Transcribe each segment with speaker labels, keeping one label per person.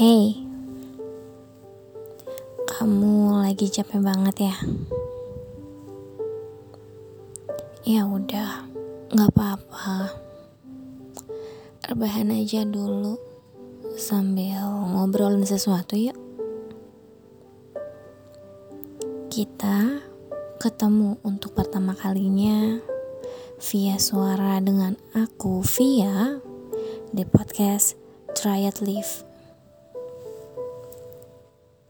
Speaker 1: Hey, kamu lagi capek banget ya? Ya udah, nggak apa-apa. Rebahan aja dulu sambil ngobrolin sesuatu yuk. Kita ketemu untuk pertama kalinya via suara dengan aku via di podcast Try It Live.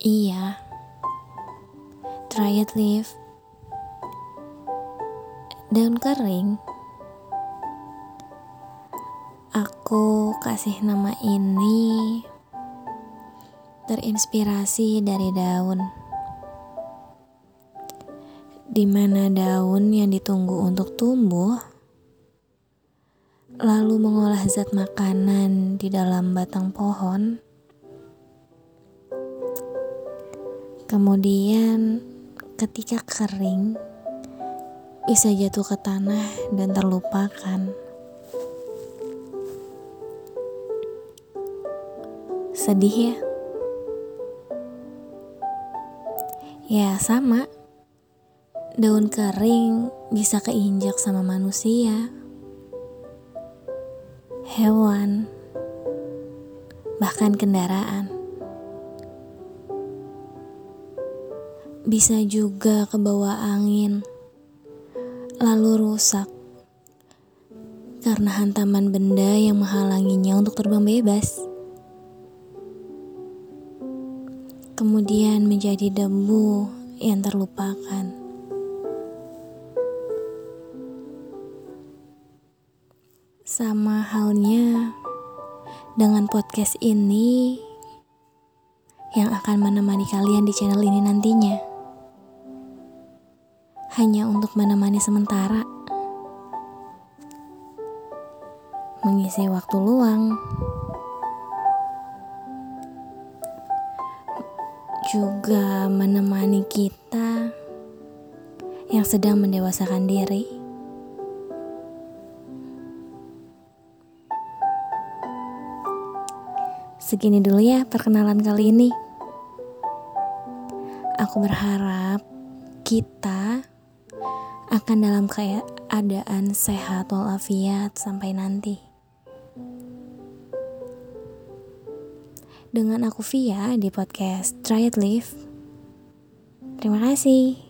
Speaker 1: Iya, try it live. Daun kering. Aku kasih nama ini terinspirasi dari daun. Di mana daun yang ditunggu untuk tumbuh lalu mengolah zat makanan di dalam batang pohon Kemudian ketika kering bisa jatuh ke tanah dan terlupakan. Sedih ya? Ya sama. Daun kering bisa keinjak sama manusia, hewan, bahkan kendaraan. Bisa juga ke bawah angin, lalu rusak karena hantaman benda yang menghalanginya untuk terbang bebas. Kemudian menjadi debu yang terlupakan. Sama halnya dengan podcast ini yang akan menemani kalian di channel ini nantinya hanya untuk menemani sementara, mengisi waktu luang, juga menemani kita yang sedang mendewasakan diri. Segini dulu ya perkenalan kali ini. Aku berharap kita akan dalam keadaan sehat walafiat sampai nanti. Dengan aku Via di podcast Try It Live. Terima kasih.